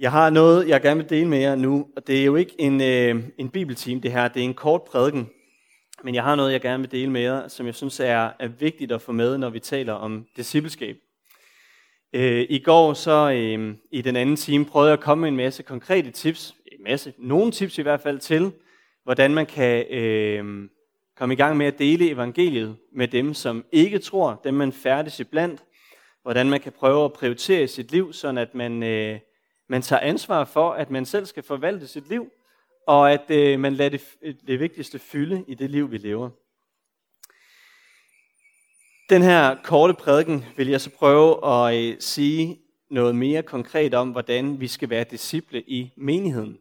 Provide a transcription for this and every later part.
Jeg har noget, jeg gerne vil dele med jer nu, og det er jo ikke en, øh, en bibeltime det her, det er en kort prædiken. Men jeg har noget, jeg gerne vil dele med jer, som jeg synes er, er vigtigt at få med, når vi taler om discipleskab. Øh, I går så øh, i den anden time prøvede jeg at komme med en masse konkrete tips, en masse, nogle tips i hvert fald til, hvordan man kan øh, komme i gang med at dele evangeliet med dem, som ikke tror, dem man færdes iblandt, blandt, hvordan man kan prøve at prioritere sit liv, sådan at man, øh, man tager ansvar for, at man selv skal forvalte sit liv, og at øh, man lader det, øh, det vigtigste fylde i det liv, vi lever. Den her korte prædiken vil jeg så prøve at øh, sige noget mere konkret om, hvordan vi skal være disciple i menigheden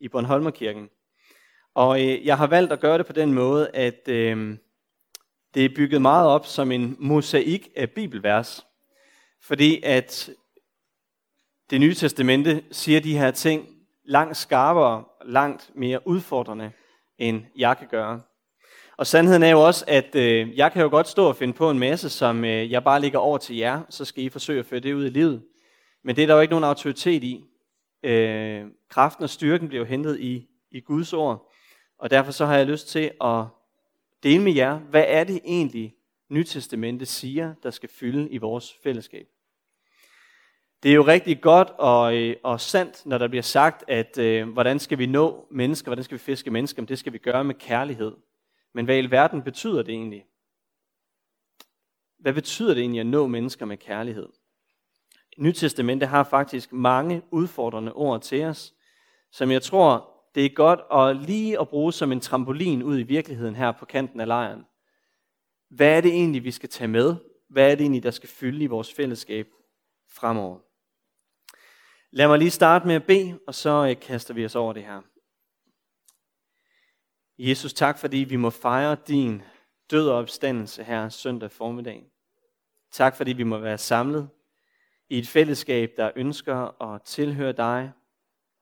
i Bornholmerkirken. Og øh, jeg har valgt at gøre det på den måde, at øh, det er bygget meget op som en mosaik af bibelvers. Fordi at det nye testamente siger de her ting langt skarpere, langt mere udfordrende, end jeg kan gøre. Og sandheden er jo også, at øh, jeg kan jo godt stå og finde på en masse, som øh, jeg bare ligger over til jer, så skal I forsøge at føre det ud i livet. Men det er der jo ikke nogen autoritet i. Øh, kraften og styrken bliver jo hentet i, i Guds ord. Og derfor så har jeg lyst til at dele med jer, hvad er det egentlig, Nytestamentet siger, der skal fylde i vores fællesskab. Det er jo rigtig godt og, øh, og sandt, når der bliver sagt, at øh, hvordan skal vi nå mennesker, hvordan skal vi fiske mennesker, men det skal vi gøre med kærlighed. Men hvad i verden betyder det egentlig? Hvad betyder det egentlig at nå mennesker med kærlighed? Nytestamentet har faktisk mange udfordrende ord til os, som jeg tror, det er godt at lige at bruge som en trampolin ud i virkeligheden her på kanten af lejren. Hvad er det egentlig, vi skal tage med? Hvad er det egentlig, der skal fylde i vores fællesskab fremover? Lad mig lige starte med at bede, og så øh, kaster vi os over det her. Jesus, tak fordi vi må fejre din død og opstandelse her søndag formiddag. Tak fordi vi må være samlet i et fællesskab, der ønsker at tilhøre dig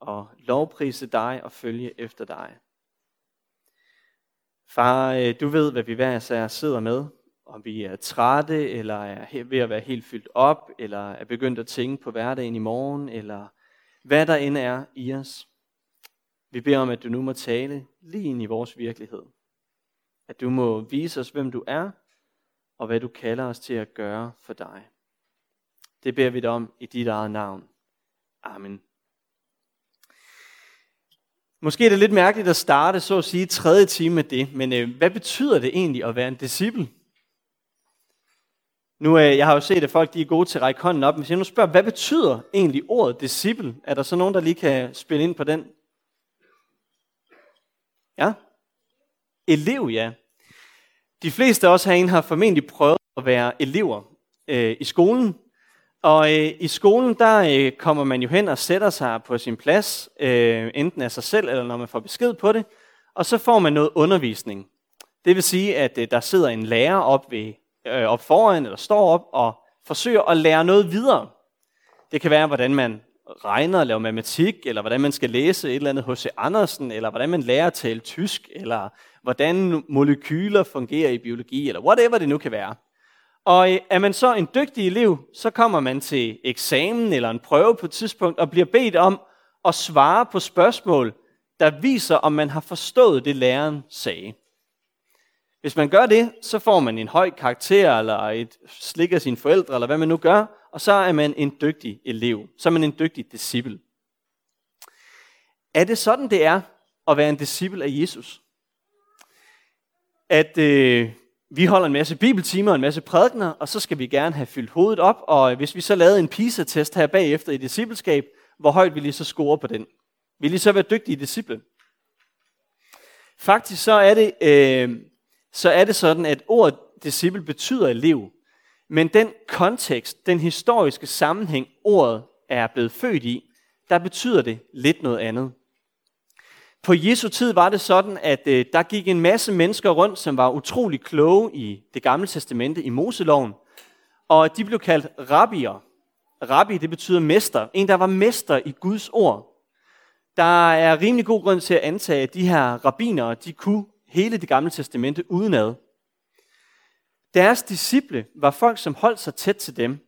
og lovprise dig og følge efter dig. Far, øh, du ved, hvad vi hver især sidder med, om vi er trætte, eller er ved at være helt fyldt op, eller er begyndt at tænke på hverdagen i morgen, eller hvad der end er i os. Vi beder om, at du nu må tale lige ind i vores virkelighed. At du må vise os, hvem du er, og hvad du kalder os til at gøre for dig. Det beder vi dig om i dit eget navn. Amen. Måske er det lidt mærkeligt at starte, så at sige, tredje time med det, men øh, hvad betyder det egentlig at være en disciple? Nu, øh, jeg har jo set, at folk de er gode til at række hånden op, men hvis jeg nu spørger, hvad betyder egentlig ordet disciple? Er der så nogen, der lige kan spille ind på den? Ja? Elev, ja. De fleste af os herinde har formentlig prøvet at være elever øh, i skolen. Og øh, i skolen, der øh, kommer man jo hen og sætter sig på sin plads, øh, enten af sig selv, eller når man får besked på det. Og så får man noget undervisning. Det vil sige, at øh, der sidder en lærer op, ved, øh, op foran, eller står op og forsøger at lære noget videre. Det kan være, hvordan man regner og laver matematik, eller hvordan man skal læse et eller andet H.C. Andersen, eller hvordan man lærer at tale tysk, eller hvordan molekyler fungerer i biologi, eller whatever det nu kan være. Og øh, er man så en dygtig elev, så kommer man til eksamen eller en prøve på et tidspunkt og bliver bedt om at svare på spørgsmål, der viser, om man har forstået det, læreren sagde. Hvis man gør det, så får man en høj karakter, eller et slik af sine forældre, eller hvad man nu gør, og så er man en dygtig elev. Så er man en dygtig disciple. Er det sådan, det er at være en disciple af Jesus? At øh, vi holder en masse bibeltimer og en masse prædikner, og så skal vi gerne have fyldt hovedet op, og hvis vi så lavede en PISA-test her bagefter i discipleskab, hvor højt vil I så score på den? Vil I så være dygtige disciple? Faktisk så er det, øh, så er det sådan, at ordet disciple betyder elev, men den kontekst, den historiske sammenhæng, ordet er blevet født i, der betyder det lidt noget andet. På Jesu tid var det sådan, at øh, der gik en masse mennesker rundt, som var utrolig kloge i det gamle testamente, i Moseloven. Og de blev kaldt rabbier. Rabbi, det betyder mester. En, der var mester i Guds ord. Der er rimelig god grund til at antage, at de her rabbinere, de kunne hele det gamle testamente udenad. Deres disciple var folk, som holdt sig tæt til dem.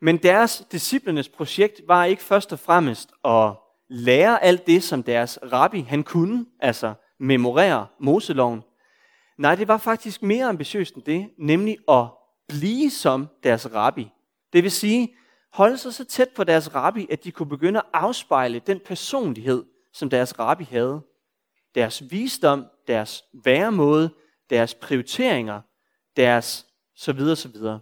Men deres disciplenes projekt var ikke først og fremmest at lære alt det, som deres rabbi han kunne, altså memorere Moseloven. Nej, det var faktisk mere ambitiøst end det, nemlig at blive som deres rabbi. Det vil sige, holde sig så tæt på deres rabbi, at de kunne begynde at afspejle den personlighed, som deres rabbi havde. Deres visdom, deres væremåde, deres prioriteringer, deres så videre, så videre.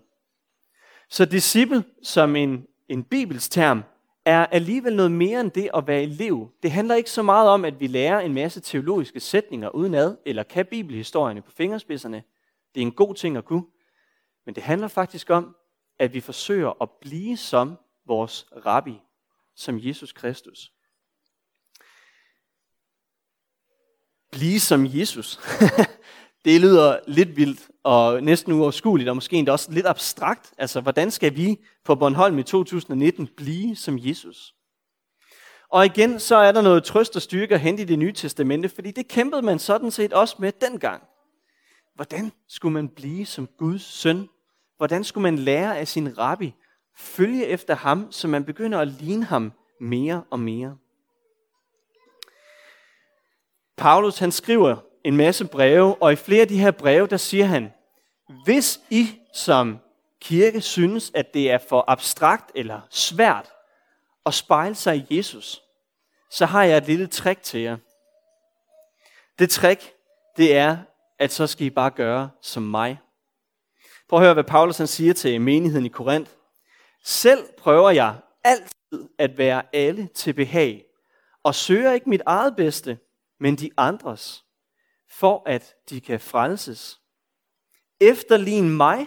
Så disciple, som en, en bibelsterm, er alligevel noget mere end det at være elev. Det handler ikke så meget om, at vi lærer en masse teologiske sætninger udenad, eller kan bibelhistorierne på fingerspidserne. Det er en god ting at kunne. Men det handler faktisk om, at vi forsøger at blive som vores rabbi, som Jesus Kristus. Blive som Jesus. det lyder lidt vildt og næsten uoverskueligt, og måske endda også lidt abstrakt. Altså, hvordan skal vi på Bornholm i 2019 blive som Jesus? Og igen, så er der noget trøst og styrke at hente i det nye testamente, fordi det kæmpede man sådan set også med dengang. Hvordan skulle man blive som Guds søn? Hvordan skulle man lære af sin rabbi, følge efter ham, så man begynder at ligne ham mere og mere? Paulus han skriver en masse breve, og i flere af de her breve, der siger han, hvis I som kirke synes, at det er for abstrakt eller svært at spejle sig i Jesus, så har jeg et lille trick til jer. Det trick, det er, at så skal I bare gøre som mig. Prøv at høre, hvad Paulus han siger til menigheden i Korinth. Selv prøver jeg altid at være alle til behag, og søger ikke mit eget bedste, men de andres, for at de kan frelses. Efterlign mig,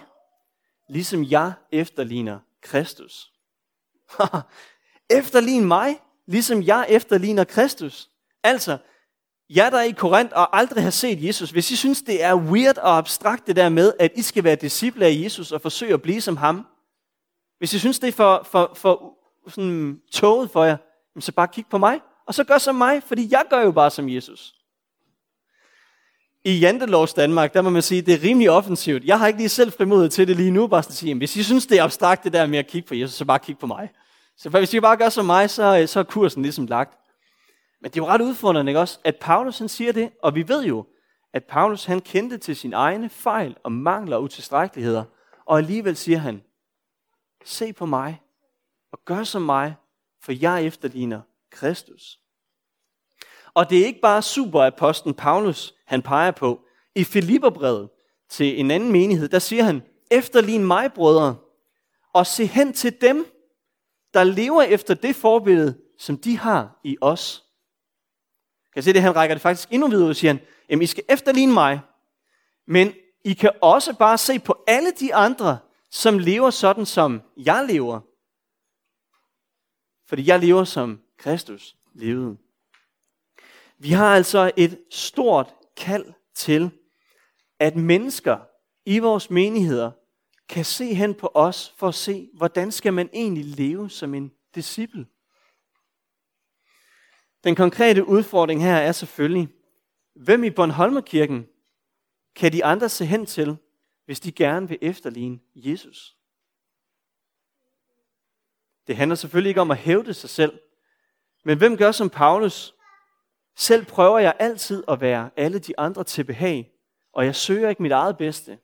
ligesom jeg efterligner Kristus. efterlign mig, ligesom jeg efterligner Kristus. Altså, jeg der er i Korinth og aldrig har set Jesus, hvis I synes, det er weird og abstrakt det der med, at I skal være disciple af Jesus og forsøge at blive som ham. Hvis I synes, det er for, for, for sådan, tåget for jer, så bare kig på mig, og så gør som mig, fordi jeg gør jo bare som Jesus. I Jantelovs Danmark, der må man sige, det er rimelig offensivt. Jeg har ikke lige selv frimodet til det lige nu, bare at sige, hvis I synes, det er abstrakt det der med at kigge på Jesus, så bare kig på mig. Så hvis I bare gør som mig, så, øh, så er kursen ligesom lagt. Men det er jo ret udfordrende, ikke også, at Paulus han siger det, og vi ved jo, at Paulus han kendte til sine egne fejl og mangler og utilstrækkeligheder, og alligevel siger han, se på mig og gør som mig, for jeg efterligner Kristus. Og det er ikke bare superaposten Paulus, han peger på. I Filipperbrevet til en anden menighed, der siger han, efterlign mig, brødre, og se hen til dem, der lever efter det forbillede, som de har i os. Kan se det? Han rækker det faktisk endnu videre og siger han, jamen I skal efterligne mig, men I kan også bare se på alle de andre, som lever sådan, som jeg lever. Fordi jeg lever, som Kristus levede. Vi har altså et stort kald til, at mennesker i vores menigheder kan se hen på os for at se, hvordan skal man egentlig leve som en disciple. Den konkrete udfordring her er selvfølgelig, hvem i Bornholmerkirken kan de andre se hen til, hvis de gerne vil efterligne Jesus? Det handler selvfølgelig ikke om at hævde sig selv, men hvem gør som Paulus? Selv prøver jeg altid at være alle de andre til behag, og jeg søger ikke mit eget bedste.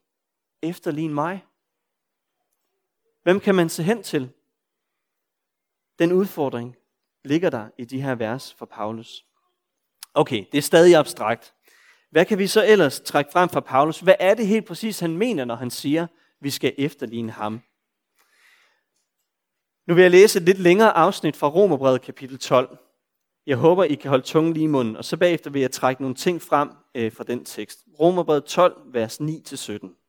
Efterlign mig. Hvem kan man se hen til? Den udfordring ligger der i de her vers fra Paulus. Okay, det er stadig abstrakt. Hvad kan vi så ellers trække frem fra Paulus? Hvad er det helt præcis, han mener, når han siger, vi skal efterligne ham? Nu vil jeg læse et lidt længere afsnit fra Romerbrevet kapitel 12. Jeg håber, I kan holde tungen lige i munden, og så bagefter vil jeg trække nogle ting frem øh, fra den tekst. Romerbrevet 12, vers 9-17.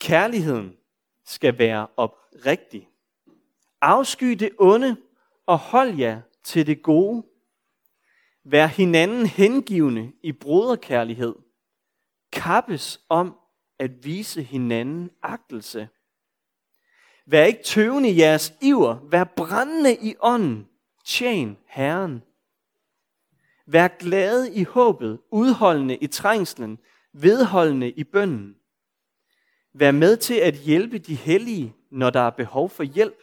Kærligheden skal være oprigtig. Afsky det onde, og hold jer til det gode. Vær hinanden hengivende i broderkærlighed. Kappes om at vise hinanden agtelse. Vær ikke tøvende i jeres iver. Vær brændende i ånden. Tjen Herren. Vær glade i håbet, udholdende i trængslen, vedholdende i bønden. Vær med til at hjælpe de hellige. når der er behov for hjælp.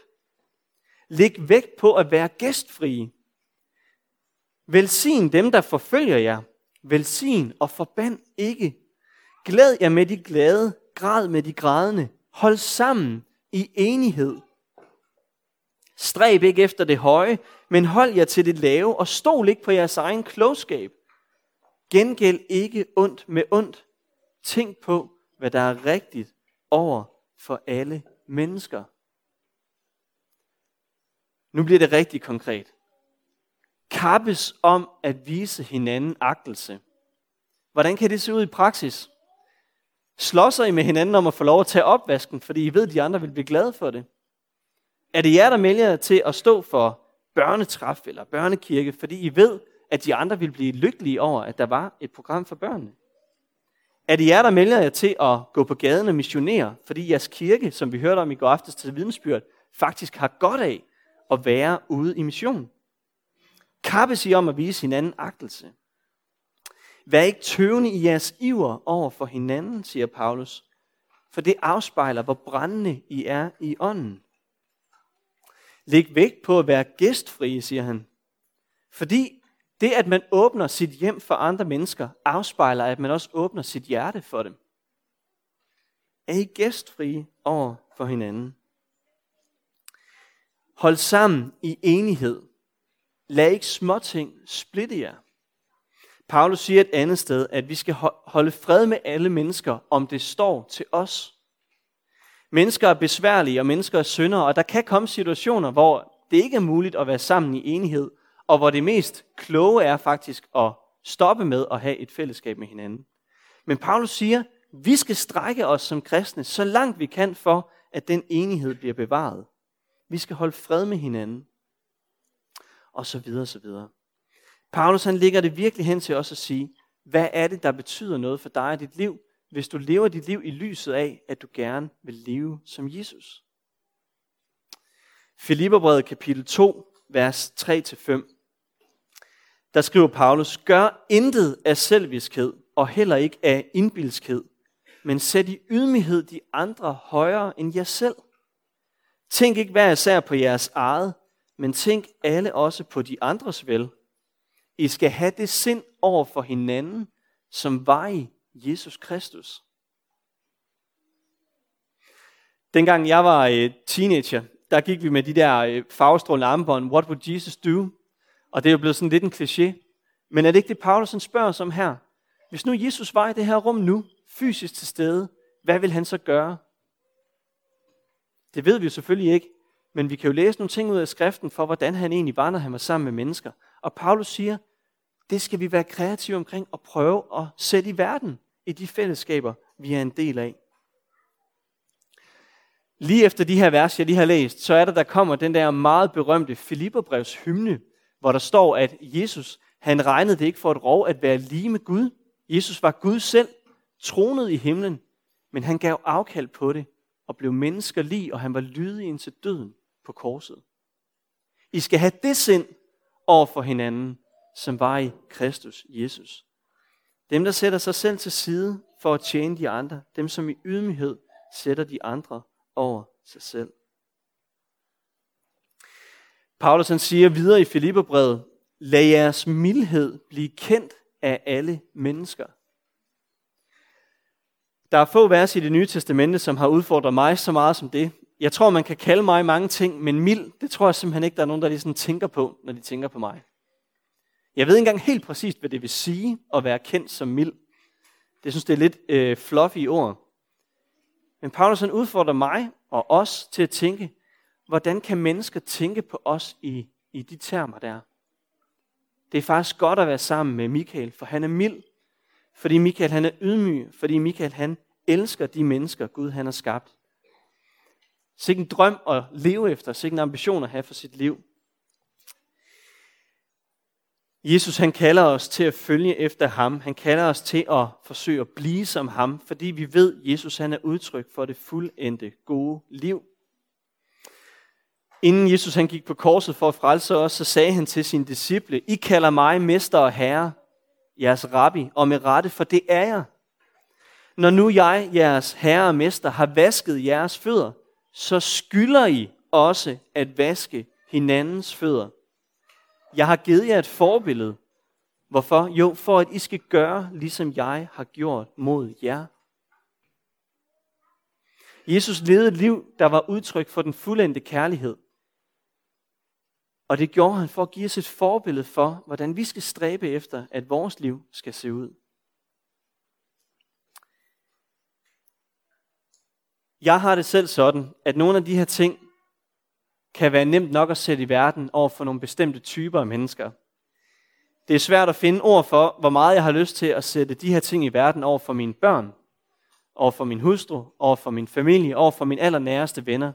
Læg vægt på at være gæstfrie. Velsign dem, der forfølger jer. Velsign og forband ikke. Glæd jer med de glade, græd med de grædende. Hold sammen i enighed. Stræb ikke efter det høje, men hold jer til det lave, og stol ikke på jeres egen klogskab. Gengæld ikke ondt med ondt. Tænk på, hvad der er rigtigt over for alle mennesker. Nu bliver det rigtig konkret. Kappes om at vise hinanden agtelse. Hvordan kan det se ud i praksis? Slåsser I med hinanden om at få lov at tage opvasken, fordi I ved, at de andre vil blive glade for det? Er det jer, der melder jer til at stå for børnetræf eller børnekirke, fordi I ved, at de andre vil blive lykkelige over, at der var et program for børnene? Er det jer, der melder jer til at gå på gaden og missionere, fordi jeres kirke, som vi hørte om i går aftes til vidensbyrd, faktisk har godt af at være ude i mission? Kappes I om at vise hinanden agtelse? Vær ikke tøvende i jeres iver over for hinanden, siger Paulus, for det afspejler, hvor brændende I er i ånden. Læg vægt på at være gæstfrie, siger han. Fordi det, at man åbner sit hjem for andre mennesker, afspejler, at man også åbner sit hjerte for dem. Er I gæstfrie over for hinanden? Hold sammen i enighed. Lad ikke småting splitte jer. Paulus siger et andet sted, at vi skal holde fred med alle mennesker, om det står til os. Mennesker er besværlige, og mennesker er syndere, og der kan komme situationer, hvor det ikke er muligt at være sammen i enighed, og hvor det mest kloge er faktisk at stoppe med at have et fællesskab med hinanden. Men Paulus siger, vi skal strække os som kristne så langt vi kan for, at den enighed bliver bevaret. Vi skal holde fred med hinanden. Og så videre, så videre. Paulus han ligger det virkelig hen til os at sige, hvad er det, der betyder noget for dig i dit liv, hvis du lever dit liv i lyset af, at du gerne vil leve som Jesus. Filipperbrevet kapitel 2, vers 3-5. Der skriver Paulus, gør intet af selviskhed og heller ikke af indbilskhed, men sæt i ydmyghed de andre højere end jer selv. Tænk ikke hver især på jeres eget, men tænk alle også på de andres vel. I skal have det sind over for hinanden, som var i Jesus Kristus. Dengang jeg var øh, teenager, der gik vi med de der øh, farvestrålende armbånd, what would Jesus do? Og det er jo blevet sådan lidt en kliché. Men er det ikke det, Paulus spørger os om her? Hvis nu Jesus var i det her rum nu, fysisk til stede, hvad vil han så gøre? Det ved vi jo selvfølgelig ikke, men vi kan jo læse nogle ting ud af skriften for, hvordan han egentlig var, når han var sammen med mennesker. Og Paulus siger, det skal vi være kreative omkring og prøve at sætte i verden i de fællesskaber, vi er en del af. Lige efter de her vers, jeg lige har læst, så er der, der kommer den der meget berømte Filipperbrevs hymne, hvor der står, at Jesus, han regnede det ikke for et rov at være lige med Gud. Jesus var Gud selv, tronet i himlen, men han gav afkald på det og blev menneskerlig, og han var lydig indtil døden på korset. I skal have det sind over for hinanden, som var i Kristus Jesus. Dem, der sætter sig selv til side for at tjene de andre. Dem, som i ydmyghed sætter de andre over sig selv. Paulus han siger videre i Filipperbrevet, lad jeres mildhed blive kendt af alle mennesker. Der er få vers i det nye testamente, som har udfordret mig så meget som det. Jeg tror, man kan kalde mig mange ting, men mild, det tror jeg simpelthen ikke, der er nogen, der lige tænker på, når de tænker på mig. Jeg ved ikke engang helt præcist, hvad det vil sige at være kendt som mild. Det synes, det er lidt øh, fluffy ord. Men Paulus han udfordrer mig og os til at tænke, hvordan kan mennesker tænke på os i, i de termer der? Det er faktisk godt at være sammen med Michael, for han er mild. Fordi Michael han er ydmyg. Fordi Michael han elsker de mennesker, Gud han har skabt. Sikke en drøm at leve efter, sikke en ambition at have for sit liv. Jesus han kalder os til at følge efter ham. Han kalder os til at forsøge at blive som ham, fordi vi ved, at Jesus han er udtryk for det fuldendte gode liv. Inden Jesus han gik på korset for at frelse os, så sagde han til sine disciple, I kalder mig mester og herre, jeres rabbi, og med rette, for det er jeg. Når nu jeg, jeres herre og mester, har vasket jeres fødder, så skylder I også at vaske hinandens fødder. Jeg har givet jer et forbillede. Hvorfor? Jo, for at I skal gøre, ligesom jeg har gjort mod jer. Jesus levede et liv, der var udtryk for den fuldendte kærlighed. Og det gjorde han for at give os et forbillede for, hvordan vi skal stræbe efter, at vores liv skal se ud. Jeg har det selv sådan, at nogle af de her ting kan være nemt nok at sætte i verden over for nogle bestemte typer af mennesker. Det er svært at finde ord for, hvor meget jeg har lyst til at sætte de her ting i verden over for mine børn, over for min hustru, over for min familie, over for mine allernæreste venner.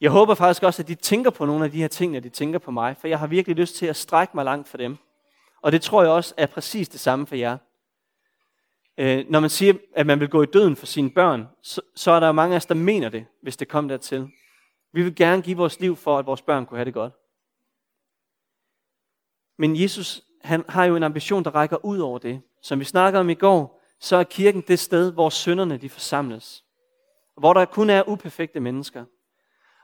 Jeg håber faktisk også, at de tænker på nogle af de her ting, når de tænker på mig, for jeg har virkelig lyst til at strække mig langt for dem. Og det tror jeg også er præcis det samme for jer. Øh, når man siger, at man vil gå i døden for sine børn, så, så er der jo mange af os, der mener det, hvis det kommer dertil. Vi vil gerne give vores liv for, at vores børn kunne have det godt. Men Jesus han har jo en ambition, der rækker ud over det. Som vi snakkede om i går, så er kirken det sted, hvor sønderne de forsamles. Hvor der kun er uperfekte mennesker.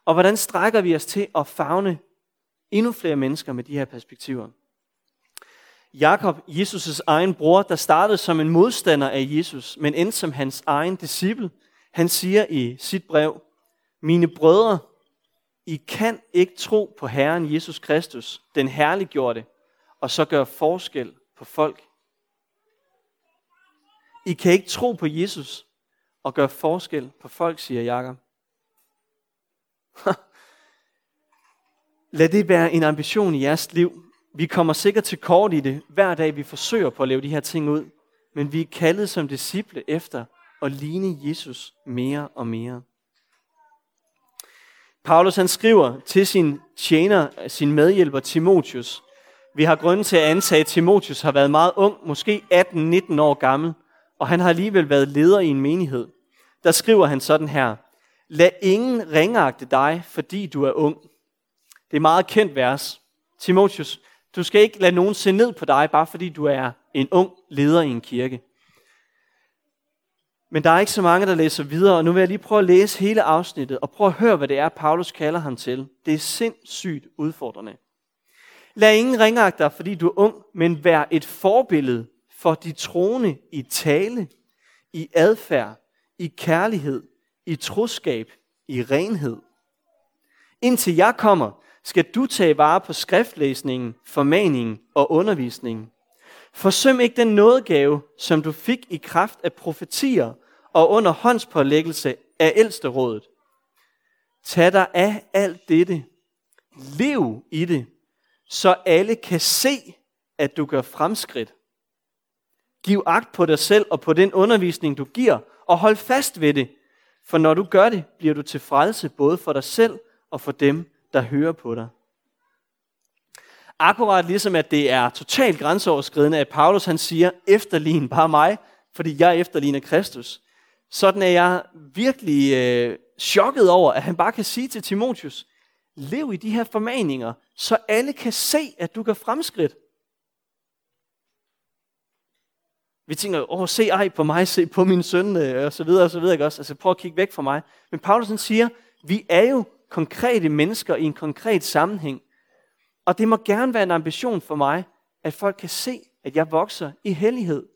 Og hvordan strækker vi os til at fagne endnu flere mennesker med de her perspektiver? Jakob, Jesus' egen bror, der startede som en modstander af Jesus, men endte som hans egen disciple, han siger i sit brev, Mine brødre, I kan ikke tro på Herren Jesus Kristus, den herliggjorte, og så gøre forskel på folk. I kan ikke tro på Jesus og gøre forskel på folk, siger Jakob. Lad det være en ambition i jeres liv. Vi kommer sikkert til kort i det, hver dag vi forsøger på at leve de her ting ud. Men vi er kaldet som disciple efter at ligne Jesus mere og mere. Paulus han skriver til sin tjener, sin medhjælper Timotius. Vi har grund til at antage, at Timotius har været meget ung, måske 18-19 år gammel, og han har alligevel været leder i en menighed. Der skriver han sådan her. Lad ingen ringagte dig, fordi du er ung. Det er meget kendt vers. Timotius, du skal ikke lade nogen se ned på dig, bare fordi du er en ung leder i en kirke. Men der er ikke så mange, der læser videre, og nu vil jeg lige prøve at læse hele afsnittet, og prøve at høre, hvad det er, Paulus kalder ham til. Det er sindssygt udfordrende. Lad ingen ringagte dig, fordi du er ung, men vær et forbillede for de troende i tale, i adfærd, i kærlighed, i troskab, i renhed. Indtil jeg kommer, skal du tage vare på skriftlæsningen, formaningen og undervisningen. Forsøm ikke den nådegave, som du fik i kraft af profetier og under håndspålæggelse af ældsterådet. Tag dig af alt dette. Lev i det, så alle kan se, at du gør fremskridt. Giv agt på dig selv og på den undervisning, du giver, og hold fast ved det, for når du gør det, bliver du til frelse både for dig selv og for dem, der hører på dig. Akkurat ligesom at det er totalt grænseoverskridende, at Paulus han siger, efterlign bare mig, fordi jeg efterligner Kristus. Sådan er jeg virkelig øh, chokket over, at han bare kan sige til Timotius, lev i de her formaninger, så alle kan se, at du kan fremskridt. Vi tænker, åh, se ej på mig, se på min søn, øh, og så videre, og så videre, ikke også? Altså, prøv at kigge væk fra mig. Men Paulus siger, vi er jo konkrete mennesker i en konkret sammenhæng. Og det må gerne være en ambition for mig, at folk kan se, at jeg vokser i hellighed.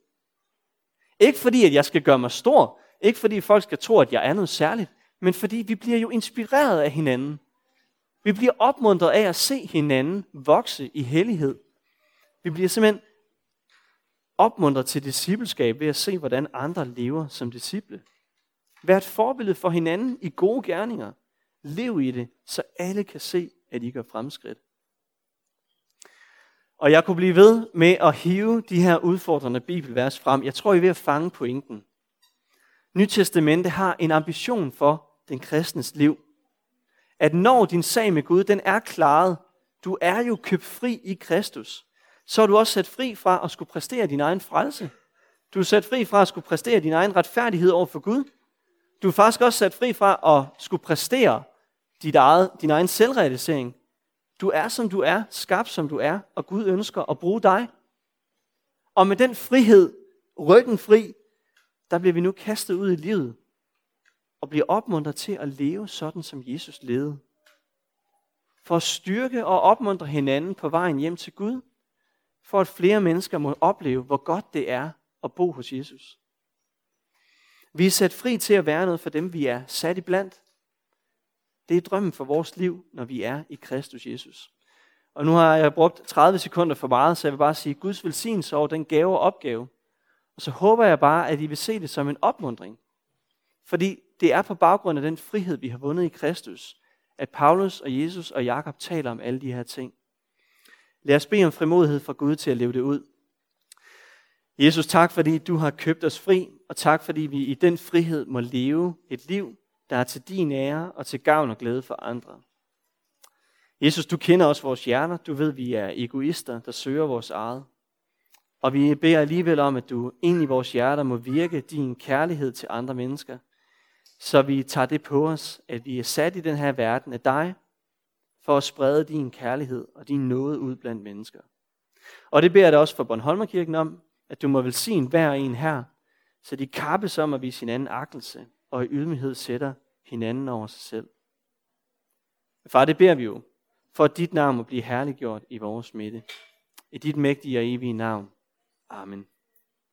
Ikke fordi, at jeg skal gøre mig stor. Ikke fordi folk skal tro, at jeg er noget særligt. Men fordi vi bliver jo inspireret af hinanden. Vi bliver opmuntret af at se hinanden vokse i hellighed. Vi bliver simpelthen opmuntret til discipleskab ved at se, hvordan andre lever som disciple. Vær et forbillede for hinanden i gode gerninger. Lev i det, så alle kan se, at I gør fremskridt. Og jeg kunne blive ved med at hive de her udfordrende bibelvers frem. Jeg tror, I er ved at fange pointen. Nytestamentet har en ambition for den kristnes liv. At når din sag med Gud, den er klaret, du er jo købt fri i Kristus, så er du også sat fri fra at skulle præstere din egen frelse. Du er sat fri fra at skulle præstere din egen retfærdighed over for Gud. Du er faktisk også sat fri fra at skulle præstere dit eget, din egen selvrealisering. Du er, som du er, skabt som du er, og Gud ønsker at bruge dig. Og med den frihed, ryggen fri, der bliver vi nu kastet ud i livet. og bliver opmuntret til at leve sådan, som Jesus levede. For at styrke og opmuntre hinanden på vejen hjem til Gud, for at flere mennesker må opleve, hvor godt det er at bo hos Jesus. Vi er sat fri til at være noget for dem, vi er sat i blandt. Det er drømmen for vores liv, når vi er i Kristus Jesus. Og nu har jeg brugt 30 sekunder for meget, så jeg vil bare sige Guds velsignelse over den gave og opgave. Og så håber jeg bare, at I vil se det som en opmundring. Fordi det er på baggrund af den frihed, vi har vundet i Kristus, at Paulus og Jesus og Jakob taler om alle de her ting. Lad os bede om frimodighed fra Gud til at leve det ud. Jesus, tak fordi du har købt os fri, og tak fordi vi i den frihed må leve et liv, der er til din ære og til gavn og glæde for andre. Jesus, du kender også vores hjerter. Du ved, vi er egoister, der søger vores eget. Og vi beder alligevel om, at du ind i vores hjerter må virke din kærlighed til andre mennesker, så vi tager det på os, at vi er sat i den her verden af dig, for at sprede din kærlighed og din nåde ud blandt mennesker. Og det beder jeg dig også for Bornholmerkirken om, at du må velsigne hver en her, så de kappes om at vise hinanden agtelse og i ydmyghed sætter hinanden over sig selv. Far, det beder vi jo, for at dit navn må blive herliggjort i vores midte. I dit mægtige og evige navn. Amen.